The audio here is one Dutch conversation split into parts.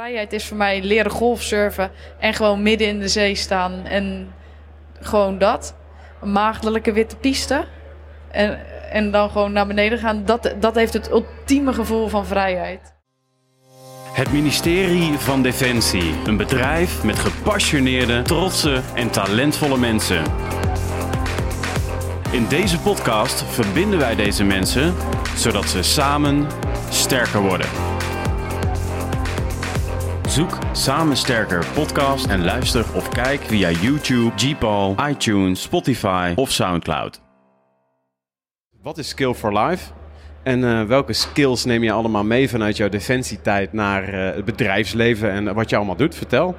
Vrijheid is voor mij leren golfsurfen en gewoon midden in de zee staan en gewoon dat. Maagdelijke witte piste. En, en dan gewoon naar beneden gaan. Dat, dat heeft het ultieme gevoel van vrijheid. Het ministerie van Defensie. Een bedrijf met gepassioneerde, trotse en talentvolle mensen. In deze podcast verbinden wij deze mensen zodat ze samen sterker worden. Zoek Samen Sterker podcast en luister of kijk via YouTube, Gpal, iTunes, Spotify of Soundcloud. Wat is Skill for Life? En uh, welke skills neem je allemaal mee vanuit jouw defensietijd naar uh, het bedrijfsleven en wat je allemaal doet? Vertel.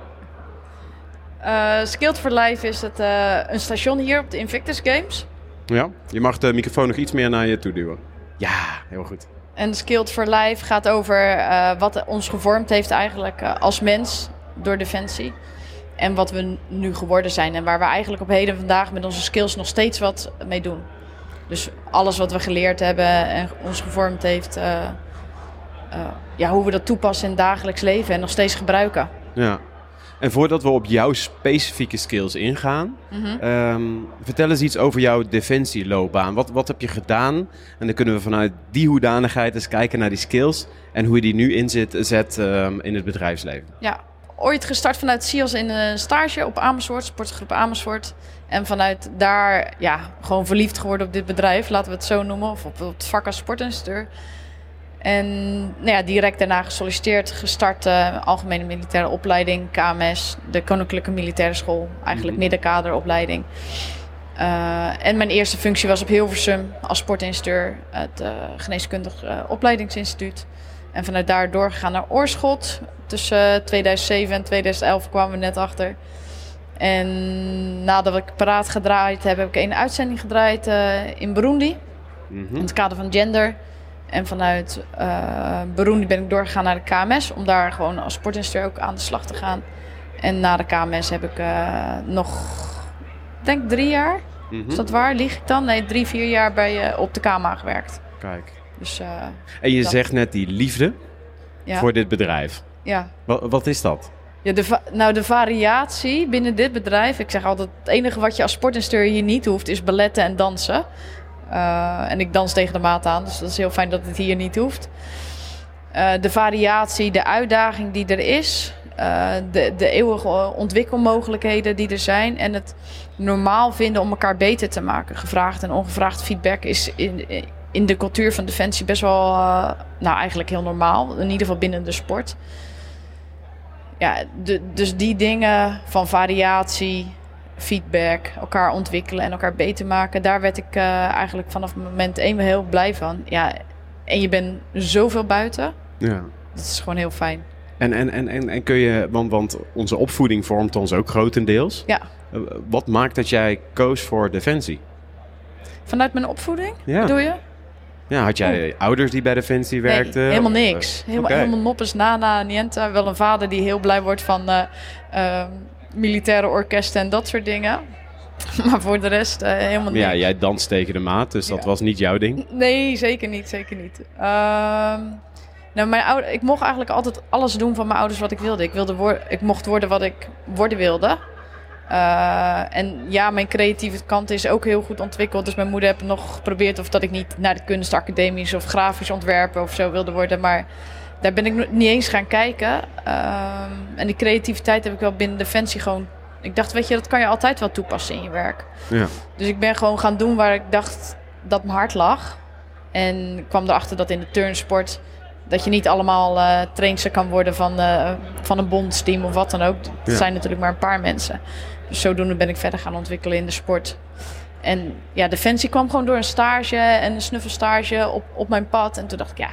Uh, Skilled for Life is het, een station hier op de Invictus Games. Ja, je mag de microfoon nog iets meer naar je toe duwen. Ja, heel goed. En Skilled for Life gaat over uh, wat ons gevormd heeft eigenlijk uh, als mens door Defensie. En wat we nu geworden zijn. En waar we eigenlijk op heden vandaag met onze skills nog steeds wat mee doen. Dus alles wat we geleerd hebben en ons gevormd heeft. Uh, ja, hoe we dat toepassen in het dagelijks leven en nog steeds gebruiken. Ja, en voordat we op jouw specifieke skills ingaan, mm -hmm. um, vertel eens iets over jouw defensieloopbaan. Wat, wat heb je gedaan? En dan kunnen we vanuit die hoedanigheid eens kijken naar die skills en hoe je die nu inzet zet, um, in het bedrijfsleven. Ja, ooit gestart vanuit SIAS in een stage op Amersfoort, sportgroep Amersfoort. En vanuit daar ja, gewoon verliefd geworden op dit bedrijf, laten we het zo noemen, of op, op het vak als sportinstructeur. En nou ja, direct daarna gesolliciteerd, gestart uh, Algemene Militaire Opleiding, KMS, de Koninklijke Militaire School, eigenlijk mm. middenkaderopleiding. Uh, en mijn eerste functie was op Hilversum als sportinstructeur, het uh, Geneeskundig Opleidingsinstituut. En vanuit daar doorgegaan naar Oorschot. Tussen 2007 en 2011 kwamen we net achter. En nadat ik paraat gedraaid heb, heb ik een uitzending gedraaid in Burundi. Mm -hmm. In het kader van gender. En vanuit uh, Burundi ben ik doorgegaan naar de KMS. Om daar gewoon als sportinstructeur ook aan de slag te gaan. En na de KMS heb ik uh, nog, denk drie jaar. Mm -hmm. Is dat waar? Lieg ik dan? Nee, drie, vier jaar bij, uh, op de KMA gewerkt. Kijk. Dus, en je dat... zegt net die liefde ja. voor dit bedrijf. Ja. Wat, wat is dat? Ja, de nou, de variatie binnen dit bedrijf. Ik zeg altijd: het enige wat je als sportinstructeur hier niet hoeft, is balletten en dansen. Uh, en ik dans tegen de maat aan, dus dat is heel fijn dat het hier niet hoeft. Uh, de variatie, de uitdaging die er is, uh, de, de eeuwige ontwikkelmogelijkheden die er zijn en het normaal vinden om elkaar beter te maken. Gevraagd en ongevraagd feedback is in, in de cultuur van Defensie best wel, nou eigenlijk heel normaal, in ieder geval binnen de sport. Ja, de, dus die dingen van variatie, feedback, elkaar ontwikkelen en elkaar beter maken. Daar werd ik uh, eigenlijk vanaf moment één heel blij van. Ja, en je bent zoveel buiten. Ja. Dat is gewoon heel fijn. En, en, en, en, en kun je, want, want onze opvoeding vormt ons ook grotendeels. Ja. Uh, wat maakt dat jij koos voor Defensie? Vanuit mijn opvoeding, ja. bedoel je? Ja, had jij oh. ouders die bij Defensie werkten? Nee, helemaal niks. Helemaal, okay. helemaal noppes, nana, niente. Wel een vader die heel blij wordt van... Uh, uh, militaire orkesten en dat soort dingen. Maar voor de rest uh, helemaal niet. Ja, jij danst tegen de maat, dus dat was niet jouw ding? Nee, zeker niet, zeker niet. Uh, nou, mijn ouder, ik mocht eigenlijk altijd alles doen van mijn ouders wat ik wilde. Ik, wilde wor ik mocht worden wat ik worden wilde. Uh, en ja, mijn creatieve kant is ook heel goed ontwikkeld. Dus mijn moeder heeft nog geprobeerd of dat ik niet naar de kunstacademies of grafisch ontwerpen of zo wilde worden. Maar daar ben ik niet eens gaan kijken. Um, en die creativiteit heb ik wel binnen Defensie gewoon... Ik dacht, weet je, dat kan je altijd wel toepassen in je werk. Ja. Dus ik ben gewoon gaan doen waar ik dacht dat mijn hart lag. En ik kwam erachter dat in de turnsport... dat je niet allemaal uh, trainster kan worden van, uh, van een bondsteam of wat dan ook. Dat ja. zijn natuurlijk maar een paar mensen. Dus zodoende ben ik verder gaan ontwikkelen in de sport. En ja, Defensie kwam gewoon door een stage en een snuffelstage op, op mijn pad. En toen dacht ik, ja,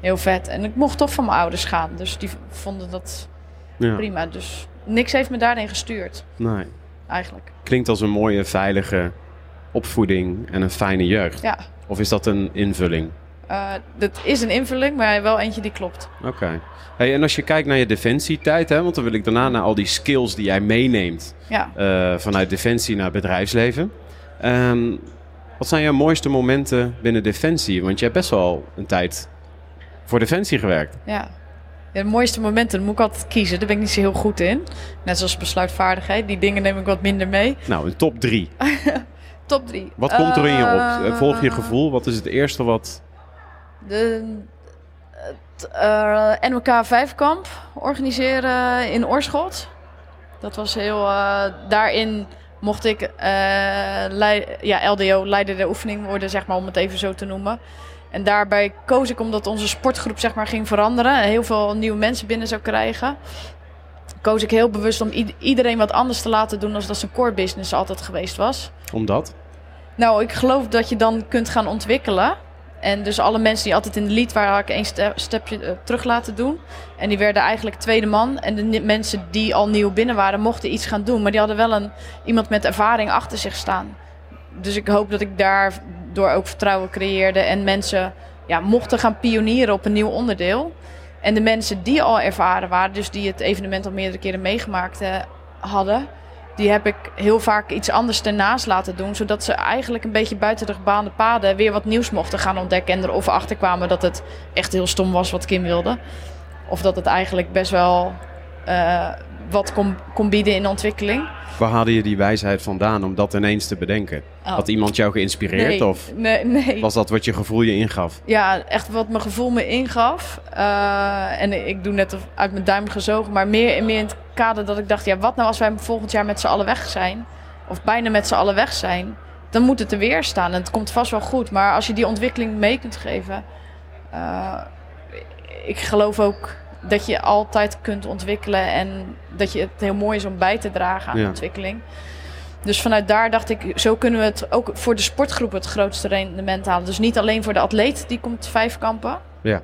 heel vet. En ik mocht toch van mijn ouders gaan. Dus die vonden dat ja. prima. Dus niks heeft me daarin gestuurd. Nee. Eigenlijk. Klinkt als een mooie, veilige opvoeding en een fijne jeugd. Ja. Of is dat een invulling? Uh, dat is een invulling, maar wel eentje die klopt. Oké. Okay. Hey, en als je kijkt naar je defensietijd, hè, want dan wil ik daarna naar al die skills die jij meeneemt ja. uh, vanuit defensie naar bedrijfsleven. Um, wat zijn jouw mooiste momenten binnen defensie? Want je hebt best wel een tijd voor Defensie gewerkt. Ja. De mooiste momenten moet ik altijd kiezen. Daar ben ik niet zo heel goed in. Net zoals besluitvaardigheid. Die dingen neem ik wat minder mee. Nou, een top drie. Top drie. Wat komt er in je op? Eh, Volg je gevoel. Wat is het eerste wat... De het, eh, NOK vijfkamp organiseren in Oorschot. Dat was heel... eh, daarin mocht ik ja, LDO, leider der oefening worden, zeg maar, om het even zo te noemen. En daarbij koos ik omdat onze sportgroep zeg maar, ging veranderen. En heel veel nieuwe mensen binnen zou krijgen. Koos ik heel bewust om iedereen wat anders te laten doen... dan dat zijn core business altijd geweest was. Omdat? Nou, ik geloof dat je dan kunt gaan ontwikkelen. En dus alle mensen die altijd in de lead waren, had ik één stapje eh, terug laten doen. En die werden eigenlijk tweede man. En de mensen die al nieuw binnen waren, mochten iets gaan doen. Maar die hadden wel een, iemand met ervaring achter zich staan. Dus ik hoop dat ik daardoor ook vertrouwen creëerde. En mensen ja, mochten gaan pionieren op een nieuw onderdeel. En de mensen die al ervaren waren, dus die het evenement al meerdere keren meegemaakt eh, hadden, die heb ik heel vaak iets anders ernaast laten doen. Zodat ze eigenlijk een beetje buiten de gebaande paden weer wat nieuws mochten gaan ontdekken. En er of achter kwamen dat het echt heel stom was wat Kim wilde. Of dat het eigenlijk best wel eh, wat kon, kon bieden in ontwikkeling. Waar haalde je die wijsheid vandaan om dat ineens te bedenken? Oh. Had iemand jou geïnspireerd nee, of nee, nee. was dat wat je gevoel je ingaf? Ja, echt wat mijn gevoel me ingaf. Eh, en ik doe net uit mijn duim gezogen, maar meer, meer in het kader dat ik dacht: ja, wat nou als wij volgend jaar met z'n allen weg zijn? Of bijna met z'n allen weg zijn? Dan moet het er weer staan. En het komt vast wel goed. Maar als je die ontwikkeling mee kunt geven. eh, ik geloof ook dat je altijd kunt ontwikkelen. En dat je het heel mooi is om bij te dragen aan Ja. ontwikkeling. Dus vanuit daar dacht ik, zo kunnen we het ook voor de sportgroep het grootste rendement halen. Dus niet alleen voor de atleet die komt vijf kampen, Ja.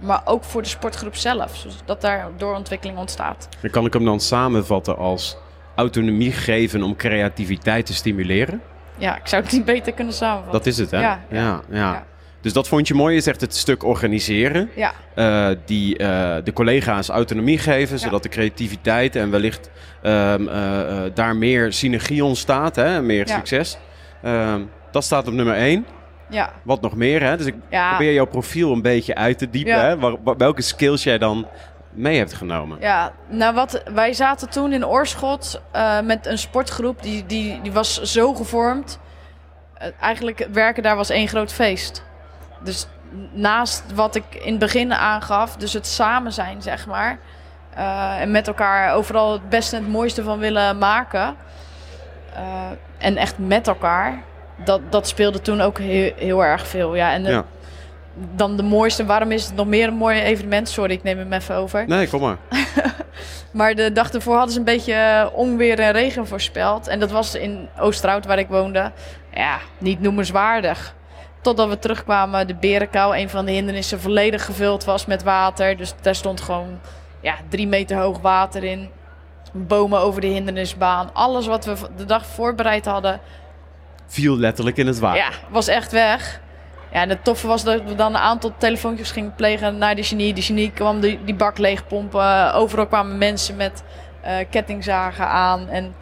maar ook voor de sportgroep zelf. Zodat daar doorontwikkeling ontstaat. Dan kan ik hem dan samenvatten als autonomie geven om creativiteit te stimuleren? Ja, ik zou het niet beter kunnen samenvatten. Dat is het, hè? Ja, ja, ja, ja. Dus dat vond je mooi, is echt het stuk organiseren. Ja, eh, die eh, de collega's autonomie geven, Ja. zodat de creativiteit en wellicht ehm, eh, daar meer synergie ontstaat, hè, meer Ja. succes. Ehm, dat staat op nummer één. ja, Wat nog meer, hè? Dus ik probeer jouw profiel een beetje uit te diepen, hè? Waar- welke skills jij dan mee hebt genomen. ja. Nou, wat, wij zaten toen in Oorschot met een sportgroep. Die, die, die was zo gevormd. Eigenlijk werken daar was één groot feest. Dus naast wat ik in het begin aangaf, dus het samen zijn, zeg maar. eh, en met elkaar overal het beste en het mooiste van willen maken. eh, en echt met elkaar. Dat, dat speelde toen ook heel, heel erg veel. Ja, en de- Ja. dan de mooiste, waarom is het nog meer een mooi evenement? Sorry, ik neem hem even over. Nee, kom maar. Maar de dag ervoor hadden ze een beetje eh, onweer en regen voorspeld. En dat was in Oosterhout, waar ik woonde, ja, niet noemenswaardig. Totdat we terugkwamen, de Berenkou, een van de hindernissen, volledig gevuld was met water. Dus daar stond gewoon ja, drie meter hoog water in. Bomen over de hindernisbaan. Alles wat we de dag voorbereid hadden, Viel letterlijk in het water. ja, was echt weg. Ja, en het toffe was dat we dan een aantal telefoontjes gingen plegen naar de genie. De genie kwam die, die bak leegpompen. Overal kwamen mensen met eh, kettingzagen aan. En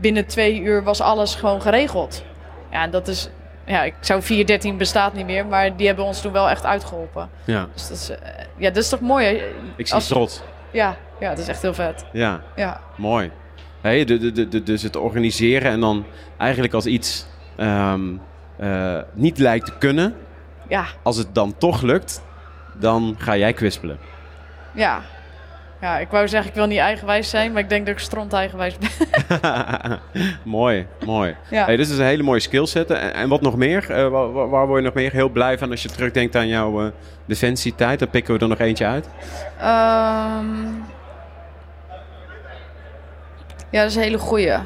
binnen twee uur was alles gewoon geregeld. Ja, en dat is... Ja, ik zou 413 bestaat niet meer, maar die hebben ons toen wel echt uitgeholpen. Ja. Dus dat is, eh, ja, dat is toch mooi? hè? Ik zie Als- trots. Ja, ja, dat is echt heel vet. Ja, Ja, mooi. Hey, de, de, de, de- dus het organiseren en dan eigenlijk als iets ehm, eh, niet lijkt te kunnen, ja, als het dan toch lukt, dan ga jij kwispelen. ja. Ja, ik wou zeggen, ik wil niet eigenwijs zijn, maar ik denk dat ik stront eigenwijs ben. mooi, mooi. Ja. Hey, dit is een hele mooie skillset. En, en wat nog meer? Eh, waar, waar- word je nog meer heel blij van als je terugdenkt aan jouw eh, defensietijd? Dan pikken we er nog eentje uit. Ehm, ja, dat is een hele goeie. Eh,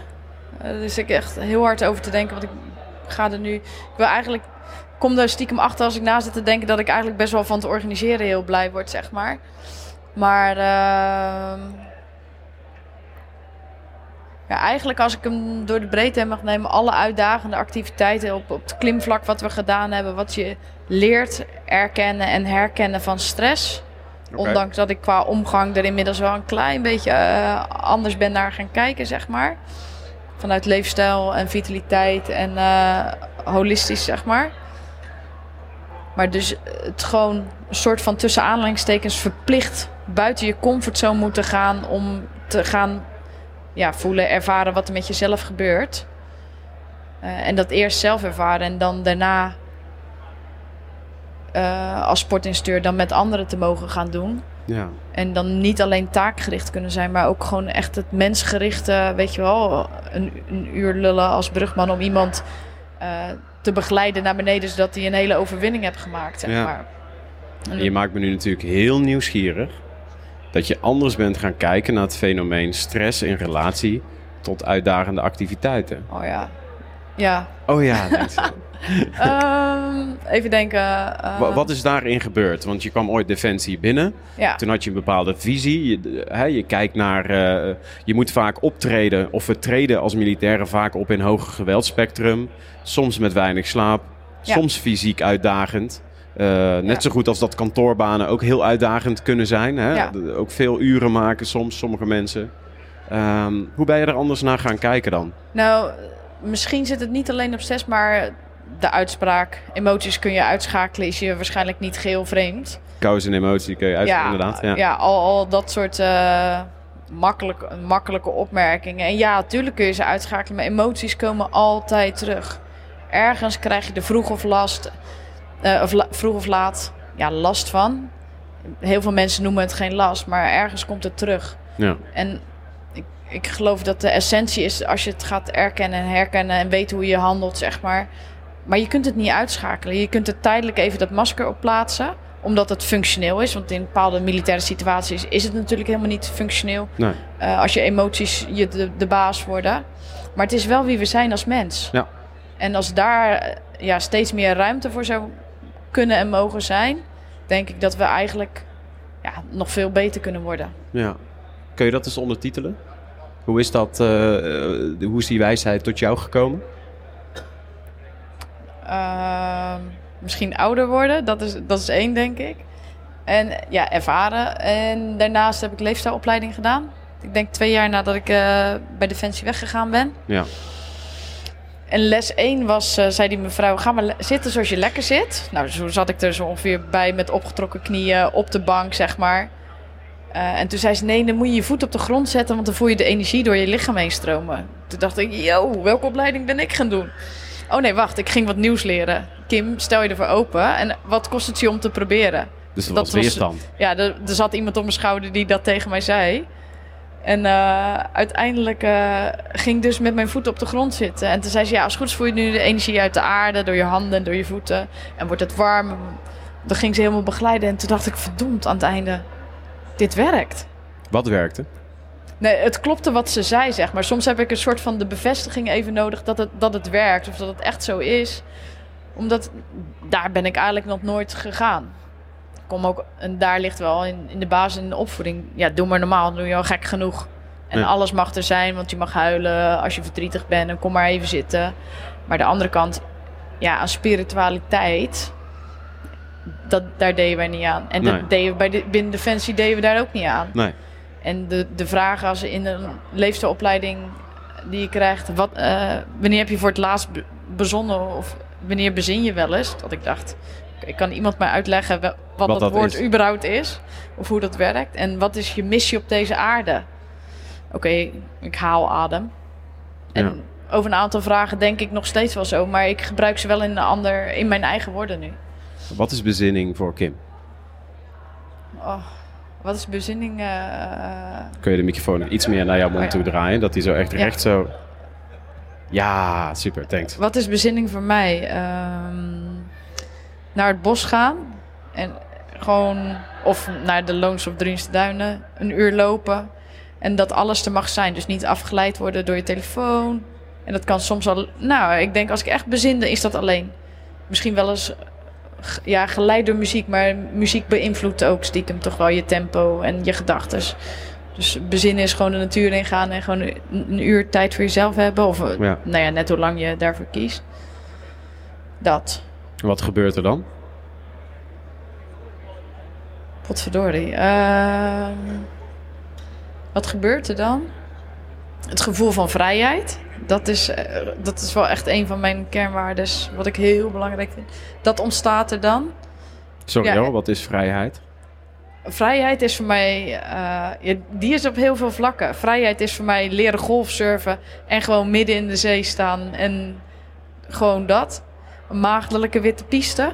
Daar zit ik echt heel hard over te denken. Want ik ga er nu... Ik wil eigenlijk... ik kom daar stiekem achter als ik na zit te denken... dat ik eigenlijk best wel van het organiseren heel blij word, zeg maar. Maar... ehm, ja, eigenlijk als ik hem door de breedte heen mag nemen... alle uitdagende activiteiten op, op het klimvlak wat we gedaan hebben... wat je leert erkennen en herkennen van stress... Ondanks dat ik qua omgang er inmiddels wel een klein beetje eh, anders ben naar gaan kijken, zeg maar. Vanuit leefstijl en vitaliteit en eh, holistisch, zeg maar. Maar dus het gewoon een soort van tussen aanhalingstekens verplicht buiten je comfortzone moeten gaan om te gaan ja, voelen, ervaren wat er met jezelf gebeurt. Eh, en dat eerst zelf ervaren en dan daarna eh, als sportinstructeur dan met anderen te mogen gaan doen. Ja. En dan niet alleen taakgericht kunnen zijn, maar ook gewoon echt het mensgerichte, weet je wel, een, een uur lullen als brugman om iemand eh, te begeleiden naar beneden, zodat hij een hele overwinning hebt gemaakt. Zeg Ja. maar. En je maakt me nu natuurlijk heel nieuwsgierig dat je anders bent gaan kijken naar het fenomeen stress in relatie tot uitdagende activiteiten. Oh ja. Ja. Oh ja. Ehm, even denken. eh, Wa- Wat is daarin gebeurd? Want je kwam ooit Defensie binnen. Ja. Toen had je een bepaalde visie. Je, hè, je kijkt naar. eh, je moet vaak optreden. Of we treden als militairen vaak op in hoger geweldspectrum. Soms met weinig slaap. Ja. Soms fysiek uitdagend. Eh, net Ja. zo goed als dat kantoorbanen ook heel uitdagend kunnen zijn. Hè? Ook veel uren maken soms, sommige mensen. Ehm, hoe ben je er anders naar gaan kijken dan? Nou, misschien zit het niet alleen op stress, maar de uitspraak. Emoties kun je uitschakelen, is je waarschijnlijk niet geheel vreemd. Kous en emotie kun je uit, inderdaad. Ja. ja al, al dat soort makkelijk, makkelijke opmerkingen. En ja, natuurlijk kun je ze uitschakelen, maar emoties komen altijd terug. Ergens krijg je er vroeg of last, eh, of la- vroeg of laat, ja, last van. Heel veel mensen noemen het geen last, maar ergens komt het terug. Ja. En ik, geloof dat de essentie is als je het gaat erkennen en herkennen en weet hoe je handelt, zeg maar. Maar je kunt het niet uitschakelen. Je kunt er tijdelijk even dat masker op plaatsen, omdat het functioneel is. Want in bepaalde militaire situaties is het natuurlijk helemaal niet functioneel. Nee. eh, als je emoties je de, de baas worden. Maar het is wel wie we zijn als mens. Ja. En als daar eh, ja, steeds meer ruimte voor zou kunnen en mogen zijn, denk ik dat we eigenlijk ja, nog veel beter kunnen worden. Ja. Kun je dat eens ondertitelen? Hoe is, dat, eh, eh, hoe is die wijsheid tot jou gekomen? Ehm, misschien ouder worden, dat is, dat is één, denk ik. En ja, ervaren. En daarnaast heb ik leefstijlopleiding gedaan. Ik denk twee jaar nadat ik eh, bij Defensie weggegaan ben. Ja. En les 1 was, zei die mevrouw, ga maar zitten zoals je lekker zit. Nou, zo zat ik er zo ongeveer bij met opgetrokken knieën op de bank, zeg maar. Eh, en toen zei ze, nee, dan moet je je voet op de grond zetten, want dan voel je de energie door je lichaam heen stromen. Toen dacht ik, yo, welke opleiding ben ik gaan doen? Oh nee, wacht, ik ging wat nieuws leren. Kim, stel je ervoor open. En wat kost het je om te proberen? Dus dat, Dat was was- weerstand. Ja, er, er zat iemand op mijn schouder die dat tegen mij zei. En eh, uiteindelijk eh, ging ik dus met mijn voeten op de grond zitten. En toen zei ze, ja, als goed is voel je nu de energie uit de aarde... door je handen en door je voeten. En wordt het warm. Dan ging ze helemaal begeleiden. En toen dacht ik, verdomd, aan het einde, dit werkt. Wat werkte? Nee, het klopte wat ze zei, zeg maar. Soms heb ik een soort van de bevestiging even nodig dat het, dat het werkt. Of dat het echt zo is. Omdat daar ben ik eigenlijk nog nooit gegaan. Kom ook, en daar ligt wel in, in de basis in de opvoeding. Ja, doe maar normaal, doe je al gek genoeg. En Ja. alles mag er zijn, want je mag huilen als je verdrietig bent. En kom maar even zitten. Maar de andere kant, ja, aan spiritualiteit... Dat, daar deden wij niet aan. En Nee. dat deden bij de, binnen Defensie deden we daar ook niet aan. Nee. En de, de vraag als in een leefstijlopleiding die je krijgt, wat, eh, wanneer heb je voor het laatst be- bezonnen of wanneer bezin je wel eens? Dat ik dacht, ik kan iemand mij uitleggen wat, Wat dat, dat woord is. überhaupt is of hoe dat werkt en wat is je missie op deze aarde? Oké, ik haal adem. En Ja. over een aantal vragen denk ik nog steeds wel zo, maar ik gebruik ze wel in, een ander, in mijn eigen woorden nu. Wat is bezinning voor Kim? Oh, wat is bezinning? eh, Kun je de microfoon iets meer naar jouw mond Oh, ja. toe draaien? Dat hij zo echt Ja. recht zo... Ja, super, thanks. Wat is bezinning voor mij? Ehm, naar het bos gaan. En gewoon, of naar de Loons of Drienste Duinen, een uur lopen. En dat alles er mag zijn. Dus niet afgeleid worden door je telefoon. En dat kan soms al. Nou, ik denk als ik echt bezinde, is dat alleen. Misschien wel eens. Ja, geleid door muziek, maar muziek beïnvloedt ook stiekem toch wel je tempo en je gedachten. Dus bezinnen is gewoon de natuur ingaan en gewoon een, uur tijd voor jezelf hebben. Of eh, Ja. nou ja, net hoe lang je daarvoor kiest. Dat. Wat gebeurt er dan? Potverdorie. Ehm wat gebeurt er dan? Het gevoel van vrijheid. Dat is, eh, dat is wel echt een van mijn kernwaardes. Wat ik heel belangrijk vind. Dat ontstaat er dan. Sorry Ja. hoor, wat is vrijheid? vrijheid is voor mij, eh, ja, die is op heel veel vlakken. Vrijheid is voor mij leren golfsurfen en gewoon midden in de zee staan en gewoon dat. Een maagdelijke witte piste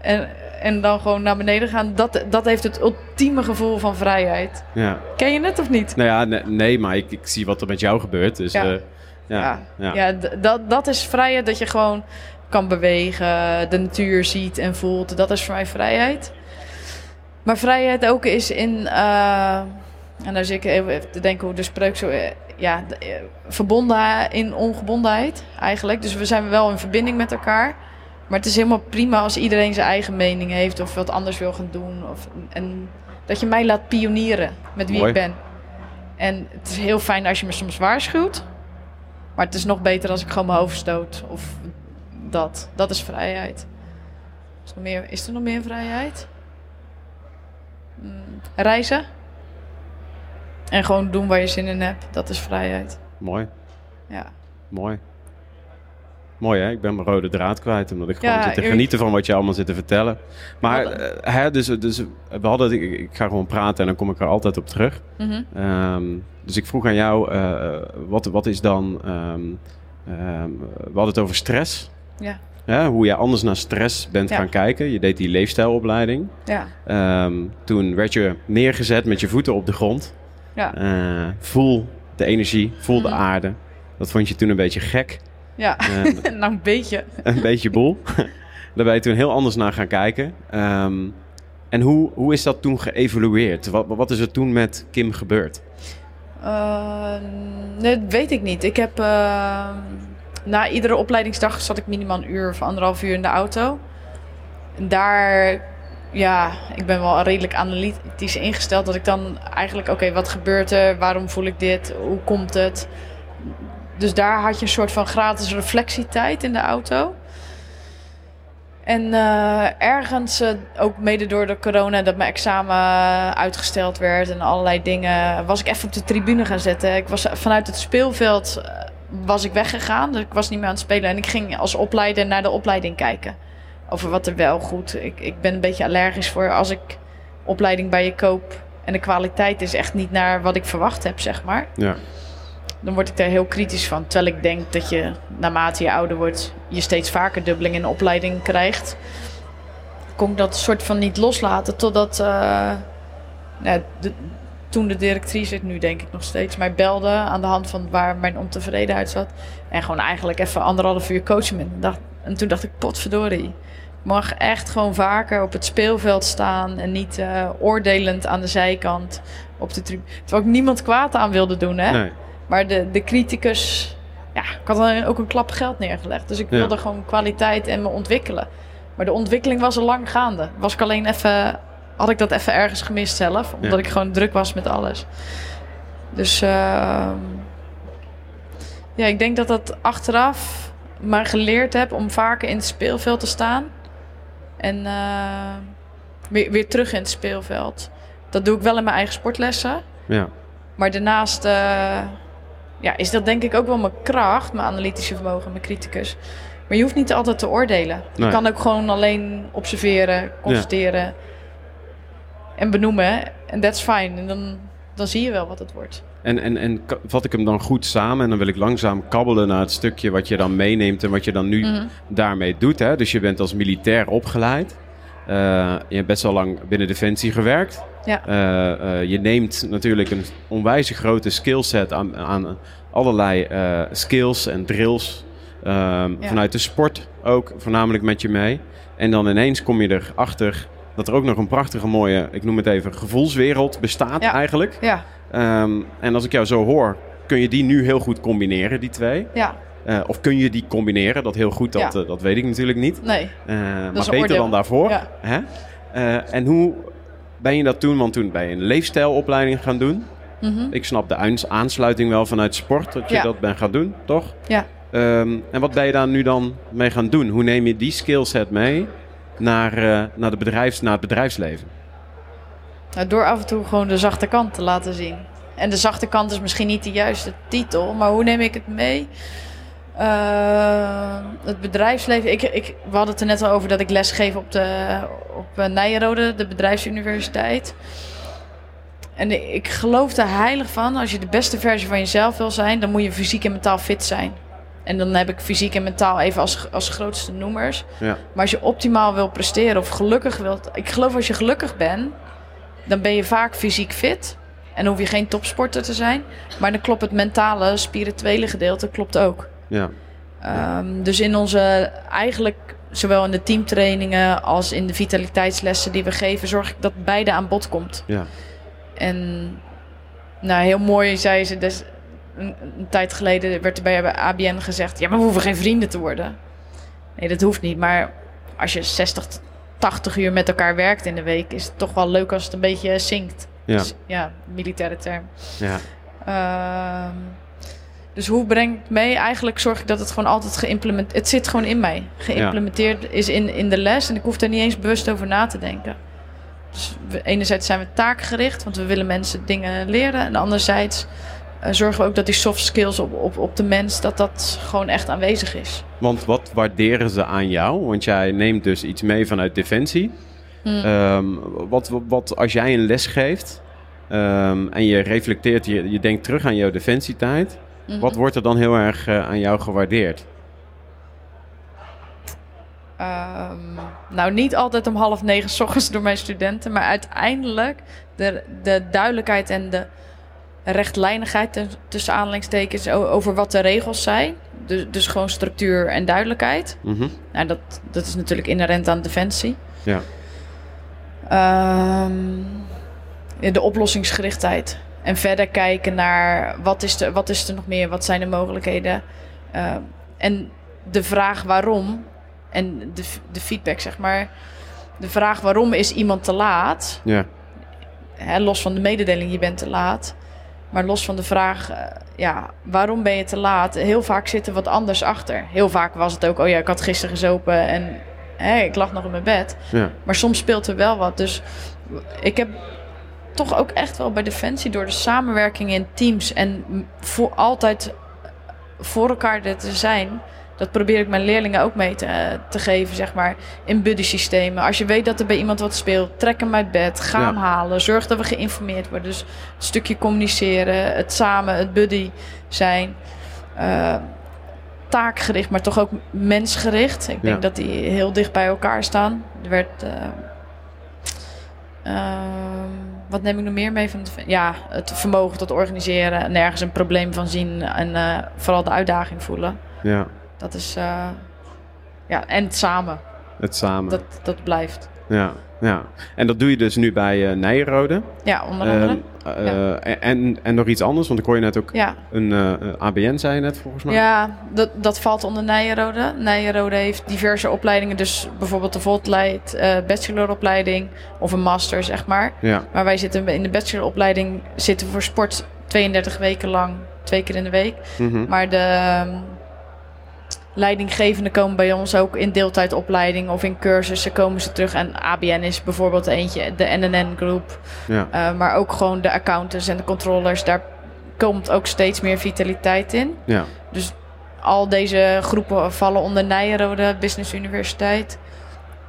en, en dan gewoon naar beneden gaan. Dat, dat heeft het ultieme gevoel van vrijheid. Ja. Ken je het of niet? Nou ja, nee, nee, maar ik, ik zie wat er met jou gebeurt. Dus Ja. ja, ja, Ja, dat, dat is vrijheid dat je gewoon kan bewegen, de natuur ziet en voelt. Dat is voor mij vrijheid. Maar vrijheid ook is in, eh, en daar zit ik even te denken hoe de spreuk zo, eh, ja, eh, verbonden in ongebondenheid eigenlijk. Dus we zijn wel in verbinding met elkaar. Maar het is helemaal prima als iedereen zijn eigen mening heeft of wat anders wil gaan doen. Of, en dat je mij laat pionieren met wie Mooi. ik ben. En het is heel fijn als je me soms waarschuwt. Maar het is nog beter als ik gewoon mijn hoofd stoot. Of dat. Dat is vrijheid. Is, er nog meer, is er nog meer vrijheid? Mm, reizen. En gewoon doen waar je zin in hebt. Dat is vrijheid. Mooi, Ja. mooi. Mooi hè, ik ben mijn rode draad kwijt omdat ik gewoon Ja, zit te genieten van wat je allemaal zit te vertellen. Maar eh, hè, dus, dus we hadden, ik, ik ga gewoon praten en dan kom ik er altijd op terug. Mhm. Ehm, dus ik vroeg aan jou, eh, wat, wat is dan, ehm, ehm, we hadden het over stress. Ja. Hoe je anders naar stress bent Ja. gaan kijken. Je deed die leefstijlopleiding. Ja. Toen werd je neergezet met je voeten op de grond. Ja. Eh, voel de energie, voel de Mhm. aarde. Dat vond je toen een beetje gek. Ja. Nou, een beetje. een beetje boel. Daar ben je toen heel anders naar gaan kijken. Ehm, en hoe, hoe is dat toen geëvolueerd? Wat, wat is er toen met Kim gebeurd? Eh, nee, dat weet ik niet. Ik heb eh, na iedere opleidingsdag zat ik minimaal een uur of anderhalf uur in de auto. En daar, ja, ik ben wel redelijk analytisch ingesteld. Dat ik dan eigenlijk, oké, wat gebeurt er? Waarom voel ik dit? Hoe komt het? Dus daar had je een soort van gratis reflectietijd in de auto. En eh, ergens, eh, ook mede door de corona, dat mijn examen uitgesteld werd en allerlei dingen, was ik even op de tribune gaan zitten. Ik was vanuit het speelveld eh, was ik weggegaan, dus ik was niet meer aan het spelen. En ik ging als opleider naar de opleiding kijken. Over wat er wel goed. Ik, ik ben een beetje allergisch voor als ik opleiding bij je koop en de kwaliteit is echt niet naar wat ik verwacht heb, zeg maar Ja, dan word ik daar heel kritisch van. Terwijl ik denk dat je naarmate je ouder wordt, je steeds vaker dubbeling in opleiding krijgt. Kon ik dat soort van niet loslaten totdat eh, toen de directrice, nu denk ik nog steeds, mij belde aan de hand van waar mijn ontevredenheid zat. En gewoon eigenlijk even anderhalf uur coachen me. Dacht- En toen dacht ik, potverdorie. Ik mag echt gewoon vaker op het speelveld staan en niet eh, oordelend aan de zijkant op de tribune. Terwijl ik niemand kwaad aan wilde doen, hè? nee. Maar de, de criticus, ja, ik had dan ook een klap geld neergelegd. Dus ik Ja. wilde gewoon kwaliteit en me ontwikkelen. Maar de ontwikkeling was al lang gaande. Was ik alleen even, had ik dat even ergens gemist zelf, omdat Ja. ik gewoon druk was met alles. Dus ehm, ja, ik denk dat dat achteraf maar geleerd heb om vaker in het speelveld te staan. En eh, weer, weer terug in het speelveld. Dat doe ik wel in mijn eigen sportlessen. Ja, Maar daarnaast eh, ja, is dat denk ik ook wel mijn kracht, mijn analytische vermogen, mijn criticus. Maar je hoeft niet altijd te oordelen. Je Nee. kan ook gewoon alleen observeren, constateren en benoemen. En that's fine. En dan, dan zie je wel wat het wordt. en, en, en vat ik hem dan goed samen en dan wil ik langzaam kabbelen naar het stukje wat je dan meeneemt en wat je dan nu Mhm. daarmee doet. Hè? Dus je bent als militair opgeleid. Eh, je hebt best wel lang binnen Defensie gewerkt. Ja. Eh, eh, je neemt natuurlijk een onwijs grote skillset aan, aan allerlei skills en drills. ehm, Ja. Vanuit de sport ook voornamelijk met je mee. En dan ineens kom je erachter dat er ook nog een prachtige mooie, ik noem het even, gevoelswereld bestaat Ja. eigenlijk. Ja, Ehm, en als ik jou zo hoor, kun je die nu heel goed combineren, die twee? ja, Eh, of kun je die combineren? Dat heel goed, dat, Ja. eh, dat weet ik natuurlijk niet. nee. Eh, maar beter oordeel. dan daarvoor. Ja. Hè? En hoe ben je dat toen? Want toen ben je een leefstijlopleiding gaan doen. Mhm. Ik snap de aans- aansluiting wel vanuit sport, dat je Ja. dat bent gaan doen, toch? Ja. Ehm, en wat ben je daar nu dan mee gaan doen? Hoe neem je die skillset mee naar, naar, de bedrijfs, naar het bedrijfsleven? Nou, door af en toe gewoon de zachte kant te laten zien. En de zachte kant is misschien niet de juiste titel, maar hoe neem ik het mee? Uh, het bedrijfsleven. Ik, ik, we hadden het er net al over dat ik les geef op, de, op uh, Nijenrode, de bedrijfsuniversiteit. En ik geloof er heilig van, als je de beste versie van jezelf wil zijn, dan moet je fysiek en mentaal fit zijn. En dan heb ik fysiek en mentaal even als, als grootste noemers. Ja. Maar als je optimaal wil presteren of gelukkig wilt. Ik geloof als je gelukkig bent, dan ben je vaak fysiek fit. En hoef je geen topsporter te zijn. Maar dan klopt het mentale, spirituele gedeelte klopt ook. Ja. Um, dus in onze, eigenlijk zowel in de teamtrainingen als in de vitaliteitslessen die we geven, zorg ik dat beide aan bod komt. Ja. En nou, heel mooi zei ze, dus een, een, tijd geleden werd er bij ABN gezegd, ja, maar we hoeven geen vrienden te worden. Nee, dat hoeft niet. Maar als je 60, 80 uur met elkaar werkt in de week, is het toch wel leuk als het een beetje zinkt. Ja, dus, ja militaire term. Ja. Uh, dus hoe breng ik mee? Eigenlijk zorg ik dat het gewoon altijd geïmplementeerd... Het zit gewoon in mij. Geïmplementeerd is in, in de les. En ik hoef er niet eens bewust over na te denken. Dus enerzijds zijn we taakgericht, want we willen mensen dingen leren. En anderzijds uh, zorgen we ook dat die soft skills op, op, op de mens... dat dat gewoon echt aanwezig is. Want wat waarderen ze aan jou? Want jij neemt dus iets mee vanuit Defensie. Hmm. Ehm, wat, wat als jij een les geeft... Um, en je reflecteert, je, je denkt terug aan jouw defensietijd... Mhm. Wat wordt er dan heel erg uh, aan jou gewaardeerd? Um, nou, niet altijd om half negen s ochtends door mijn studenten, maar uiteindelijk de, de duidelijkheid en de rechtlijnigheid tussen aanhalingstekens over wat de regels zijn. Dus, dus gewoon structuur en duidelijkheid. Mm Nou, dat, dat is natuurlijk inherent aan defensie. Ja. Um, de oplossingsgerichtheid. En verder kijken naar wat is, er, wat is er nog meer, wat zijn de mogelijkheden. Uh, en de vraag waarom en de, de feedback, zeg maar. De vraag waarom is iemand te laat? Ja. Hè, los van de mededeling, je bent te laat. Maar los van de vraag, uh, ja, waarom ben je te laat? Heel vaak zit er wat anders achter. Heel vaak was het ook, oh ja, ik had gisteren gezopen en hè, ik lag nog in mijn bed. Ja. Maar soms speelt er wel wat. Dus ik heb toch ook echt wel bij Defensie door de samenwerking in teams en voor altijd voor elkaar te zijn. Dat probeer ik mijn leerlingen ook mee te, te geven, zeg maar, in buddy systemen. Als je weet dat er bij iemand wat speelt, trek hem uit bed, ga hem halen. Zorg dat we geïnformeerd worden. Dus een stukje communiceren, het samen, het buddy zijn. Uh, taakgericht, maar toch ook mensgericht. Ik denk dat die heel dicht bij elkaar staan. Er werd... Uh, wat neem ik nog meer mee van het, ja, het vermogen tot organiseren, nergens een probleem van zien en uh, vooral de uitdaging voelen. Ja. Dat is, uh, ja, en het samen. Het samen. Dat, dat blijft. Ja, ja. En dat doe je dus nu bij uh, Nijenrode. Ja, onder andere. Uh, en, en nog iets anders, want ik hoor je net ook ja. een ABN, zei je net volgens mij. Ja, dat, dat valt onder Nijenrode. Nijenrode heeft diverse opleidingen, dus bijvoorbeeld de Voltleid bacheloropleiding of een master, zeg maar. Ja. Maar wij zitten in de bacheloropleiding zitten voor sport 32 weken lang, twee keer in de week. Mm -hmm. Maar de ehm, leidinggevenden komen bij ons ook in deeltijdopleiding of in cursussen komen ze terug. En ABN is bijvoorbeeld eentje, de NNN Groep. Ja. Uh, maar ook gewoon de accountants en de controllers. Daar komt ook steeds meer vitaliteit in. Ja. Dus al deze groepen vallen onder Nijenrode Business Universiteit.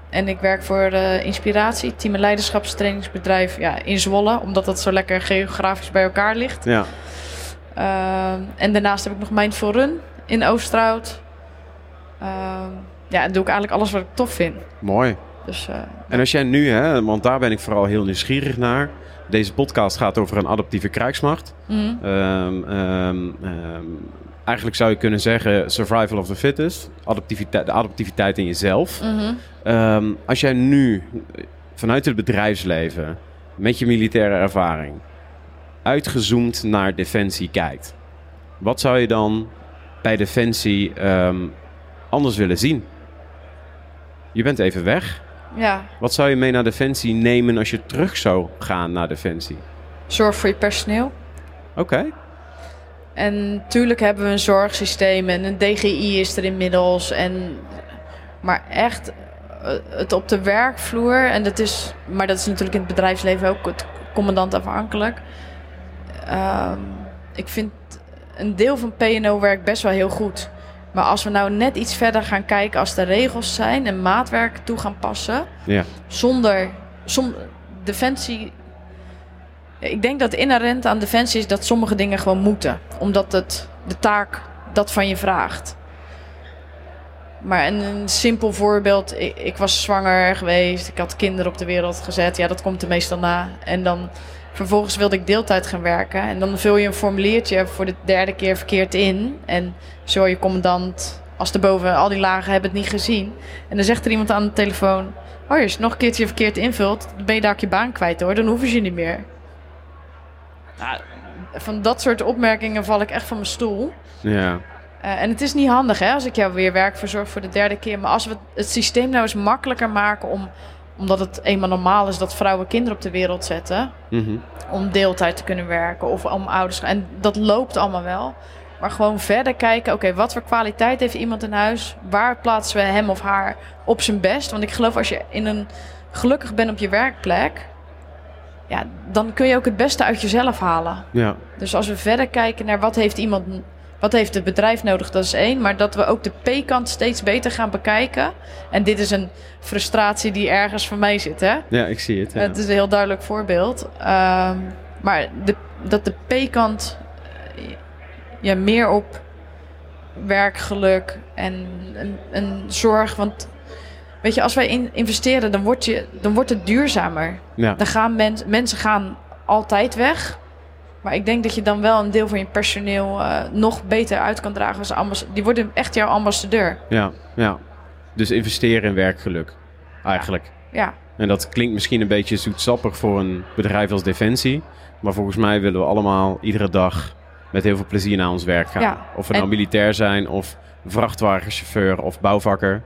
En ik werk voor uh, Inspiratie, team- en leiderschapstrainingsbedrijf ja, in Zwolle, omdat dat zo lekker geografisch bij elkaar ligt. Ja. Uh, en daarnaast heb ik nog Mindful Run in Oosterhout. Ehm, ja, en doe ik eigenlijk alles wat ik tof vind. Mooi. Dus, uh, en als jij nu, hè, want daar ben ik vooral heel nieuwsgierig naar. Deze podcast gaat over een adaptieve krijgsmacht. Mm. eigenlijk zou je kunnen zeggen survival of the fittest. Adaptiviteit, de adaptiviteit in jezelf. Mhm. als jij nu vanuit het bedrijfsleven met je militaire ervaring uitgezoomd naar defensie kijkt. Wat zou je dan bij defensie anders willen zien? Je bent even weg. Ja. Wat zou je mee naar Defensie nemen als je terug zou gaan naar Defensie? Zorg voor je personeel. Oké. En natuurlijk hebben we een zorgsysteem en een DGI is er inmiddels. En, maar echt eh, het op de werkvloer, en dat is, maar dat is natuurlijk in het bedrijfsleven ook het commandant afhankelijk. Um, ik vind een deel van PNO werkt best wel heel goed. Maar als we nou net iets verder gaan kijken als de regels zijn en maatwerk toe gaan passen, Ja. zonder som, defensie. Ik denk dat inherent aan defensie is dat sommige dingen gewoon moeten, omdat het de taak dat van je vraagt. Maar een, een simpel voorbeeld, ik, ik was zwanger geweest, ik had kinderen op de wereld gezet, ja, dat komt er meestal na. En dan vervolgens wilde ik deeltijd gaan werken en dan vul je een formuliertje voor de derde keer verkeerd in. En zo je commandant, als de boven al die lagen hebben het niet gezien. En dan zegt er iemand aan de telefoon: Oh, als je het nog een keertje verkeerd invult, dan ben je daar ook je baan kwijt hoor. Dan hoeven ze je niet meer. Nou, van dat soort opmerkingen val ik echt van mijn stoel. Ja. Uh, en het is niet handig hè, als ik jou weer werk verzorg voor de derde keer. Maar als we het systeem nou eens makkelijker maken om omdat het eenmaal normaal is dat vrouwen kinderen op de wereld zetten. Mhm. Om deeltijd te kunnen werken of om ouders. En dat loopt allemaal wel. Maar gewoon verder kijken, oké, wat voor kwaliteit heeft iemand in huis? Waar plaatsen we hem of haar op zijn best? Want ik geloof als je in een gelukkig bent op je werkplek, ja, dan kun je ook het beste uit jezelf halen. Ja. Dus als we verder kijken naar wat heeft iemand, wat heeft het bedrijf nodig, dat is één. Maar dat we ook de P-kant steeds beter gaan bekijken. En dit is een frustratie die ergens van mij zit, hè? Ja, ik zie het. Ja. Het is een heel duidelijk voorbeeld. Um, maar de, dat de P-kant ja, meer op werkgeluk en een, een, zorg. Want weet je, als wij in, investeren, dan wordt, je, dan wordt het duurzamer. Ja. Dan gaan mens, mensen gaan altijd weg. Maar ik denk dat je dan wel een deel van je personeel uh, nog beter uit kan dragen als ambassadeur. Die worden echt jouw ambassadeur. Ja, ja. Dus investeren in werkgeluk, eigenlijk. Ja. En dat klinkt misschien een beetje zoetsappig voor een bedrijf als Defensie. Maar volgens mij willen we allemaal iedere dag met heel veel plezier naar ons werk gaan. Ja, Of we nou en- militair zijn of vrachtwagenchauffeur of bouwvakker.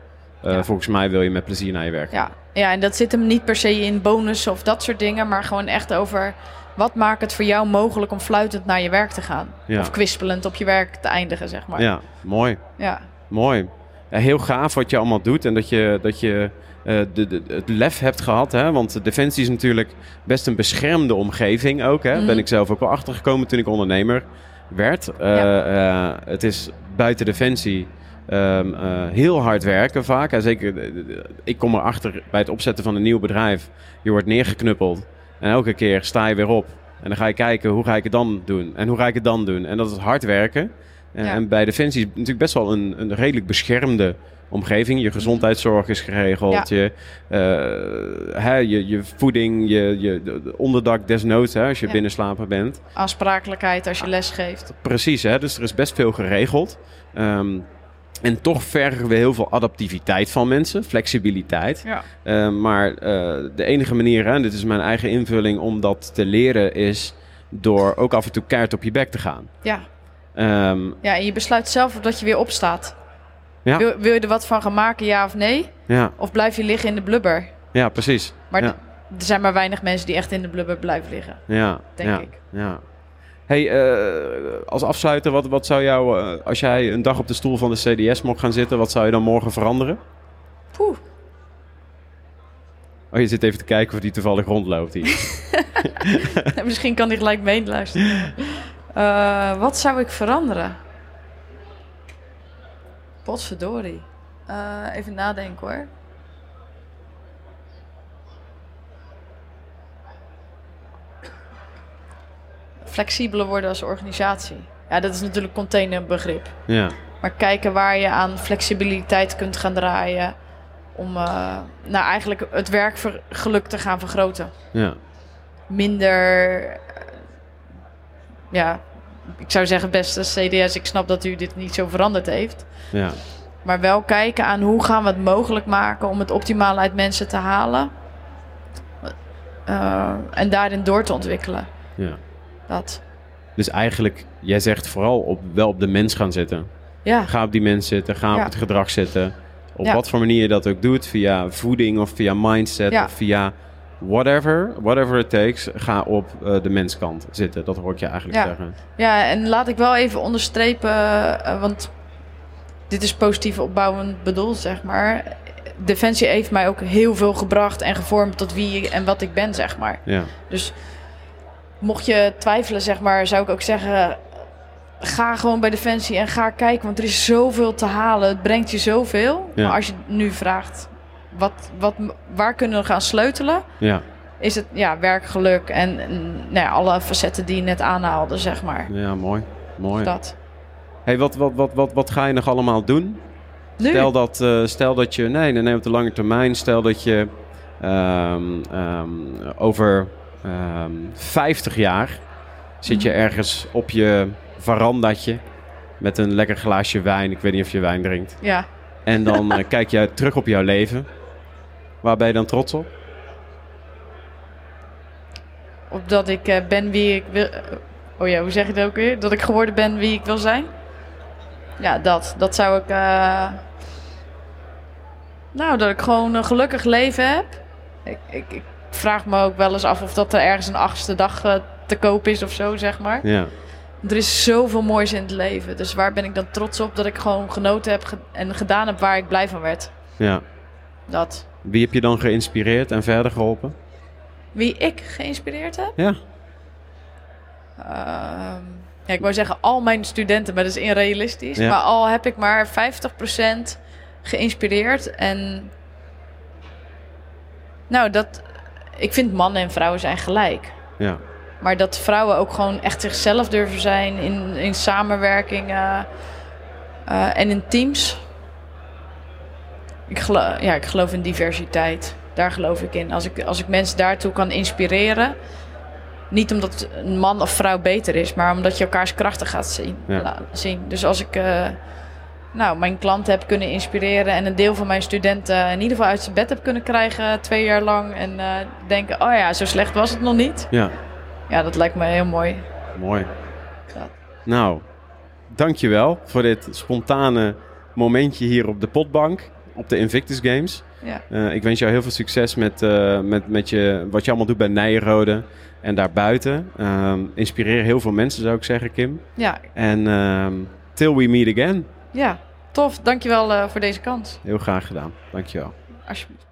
Uh, Ja. Volgens mij wil je met plezier naar je werk. Ja. ja, en dat zit hem niet per se in bonussen of dat soort dingen. Maar gewoon echt over wat maakt het voor jou mogelijk om fluitend naar je werk te gaan. Ja. Of kwispelend op je werk te eindigen, zeg maar. Ja, mooi. ja. Mooi. Ja, heel gaaf wat je allemaal doet en dat je, dat je eh, de, de, het lef hebt gehad. Hè? Want Defensie is natuurlijk best een beschermde omgeving ook. Hè? Mhm. Ben ik zelf ook wel achtergekomen toen ik ondernemer werd. Eh, eh, het is buiten Defensie ehm, eh, heel hard werken vaak. En zeker, ik kom erachter bij het opzetten van een nieuw bedrijf. Je wordt neergeknuppeld en elke keer sta je weer op. En dan ga je kijken, hoe ga ik het dan doen? En hoe ga ik het dan doen? En dat is hard werken. En, Ja. en bij Defensie is het natuurlijk best wel een, een redelijk beschermde omgeving. Je gezondheidszorg is geregeld. Ja. Je, eh, hè, je, je voeding, je, je de- de onderdak desnoods hè, als je Ja. binnenslapen bent. Aansprakelijkheid als je les geeft. Precies, hè? dus er is best veel geregeld. Ehm, en toch vergen we heel veel adaptiviteit van mensen, flexibiliteit. Ja. Eh, maar eh, de enige manier, en dit is mijn eigen invulling, om dat te leren is door ook af en toe keihard op je bek te gaan. Ja. Ehm, ja, en je besluit zelf dat je weer opstaat. Ja. Wil, wil je er wat van gaan maken, ja of nee? ja, Of blijf je liggen in de blubber? ja, precies. Maar Ja. er zijn maar weinig mensen die echt in de blubber blijven liggen. Ja, Denk ik. Ja. Hey, eh, als afsluiter, wat, wat zou jou, eh, als jij een dag op de stoel van de CDS mocht gaan zitten, wat zou je dan morgen veranderen? Poeh. Oh, je zit even te kijken of die toevallig rondloopt hier. Misschien kan hij gelijk meeluisteren. Eh wat zou ik veranderen? Potverdorie. Even nadenken hoor. Flexibeler worden als organisatie. Ja, dat is natuurlijk containerbegrip. ja, Maar kijken waar je aan flexibiliteit kunt gaan draaien. Om eh, nou eigenlijk het werkgeluk te gaan vergroten ja, minder. eh, Ja, ik zou zeggen, beste CDS, ik snap dat u dit niet zo veranderd heeft. ja, Maar wel kijken aan hoe gaan we het mogelijk maken om het optimale uit mensen te halen. Eh, en daarin door te ontwikkelen. ja. Dat. Dus eigenlijk, jij zegt vooral op, wel op de mens gaan zitten. Ja, Ga op die mens zitten, ga op het gedrag zitten. Op Ja. wat voor manier je dat ook doet, via voeding of via mindset Ja. of via whatever, whatever it takes, ga op eh, de menskant zitten. Dat hoor ik je eigenlijk Ja. zeggen. ja, en laat ik wel even onderstrepen, eh, want dit is positief opbouwend bedoeld, zeg maar. Defensie heeft mij ook heel veel gebracht en gevormd tot wie en wat ik ben, zeg maar. Ja, Dus mocht je twijfelen, zeg maar, zou ik ook zeggen... ga gewoon bij Defensie en ga kijken, want er is zoveel te halen. Het brengt je zoveel. Ja. Maar als je nu vraagt, wat, wat, waar kunnen we gaan sleutelen? Ja, Is het ja, werk, geluk en, nou ja, alle facetten die je net aanhaalde, zeg maar. ja mooi. mooi. Dat. Hey, wat, wat, wat, wat, wat ga je nog allemaal doen? Nu? Stel dat, eh, stel dat je, nee, nee, nee, op de lange termijn, stel dat je ehm, ehm, over ehm 50 jaar zit je Mhm. ergens op je verandatje met een lekker glaasje wijn. Ik weet niet of je wijn drinkt. Ja. En dan eh, kijk je terug op jouw leven. Waar ben je dan trots op? Opdat ik eh, ben wie ik wil. Oh ja, hoe zeg je dat ook weer? Dat ik geworden ben wie ik wil zijn? Ja, dat. Dat zou ik. eh, Nou, dat ik gewoon een gelukkig leven heb. Ik, ik, ik vraag me ook wel eens af of dat er ergens een achtste dag eh, te koop is of zo, zeg maar. Ja, Er is zoveel moois in het leven. Dus waar ben ik dan trots op dat ik gewoon genoten heb ge- en gedaan heb waar ik blij van werd? ja. Dat. Wie heb je dan geïnspireerd en verder geholpen? Wie ik geïnspireerd heb? Ja, Ehm, ja, ik wou zeggen al mijn studenten, maar dat is onrealistisch. Ja. Maar al heb ik maar 50% geïnspireerd. En nou, dat, ik vind mannen en vrouwen zijn gelijk. ja, Maar dat vrouwen ook gewoon echt zichzelf durven zijn in, in samenwerking eh, en in teams. Ik geloof, ja, ik geloof in diversiteit. Daar geloof ik in. Als ik, als ik mensen daartoe kan inspireren. Niet omdat een man of vrouw beter is, maar omdat je elkaars krachten gaat zien. Ja. zien. Dus als ik eh, nou, mijn klanten heb kunnen inspireren en een deel van mijn studenten in ieder geval uit zijn bed heb kunnen krijgen twee jaar lang. En eh, denken, oh ja, zo slecht was het nog niet. ja. Ja, dat lijkt me heel mooi. Mooi. Ja. Nou, dankjewel voor dit spontane momentje hier op de potbank. Op de Invictus Games. Ja. Eh, ik wens jou heel veel succes met, eh, met, met je, wat je allemaal doet bij Nijrode en daarbuiten. Ehm inspireer heel veel mensen, zou ik zeggen, Kim. Ja, En ehm, till we meet again. Ja, tof. Dankjewel eh voor deze kans. Heel graag gedaan. Dankjewel. Alsjeblieft.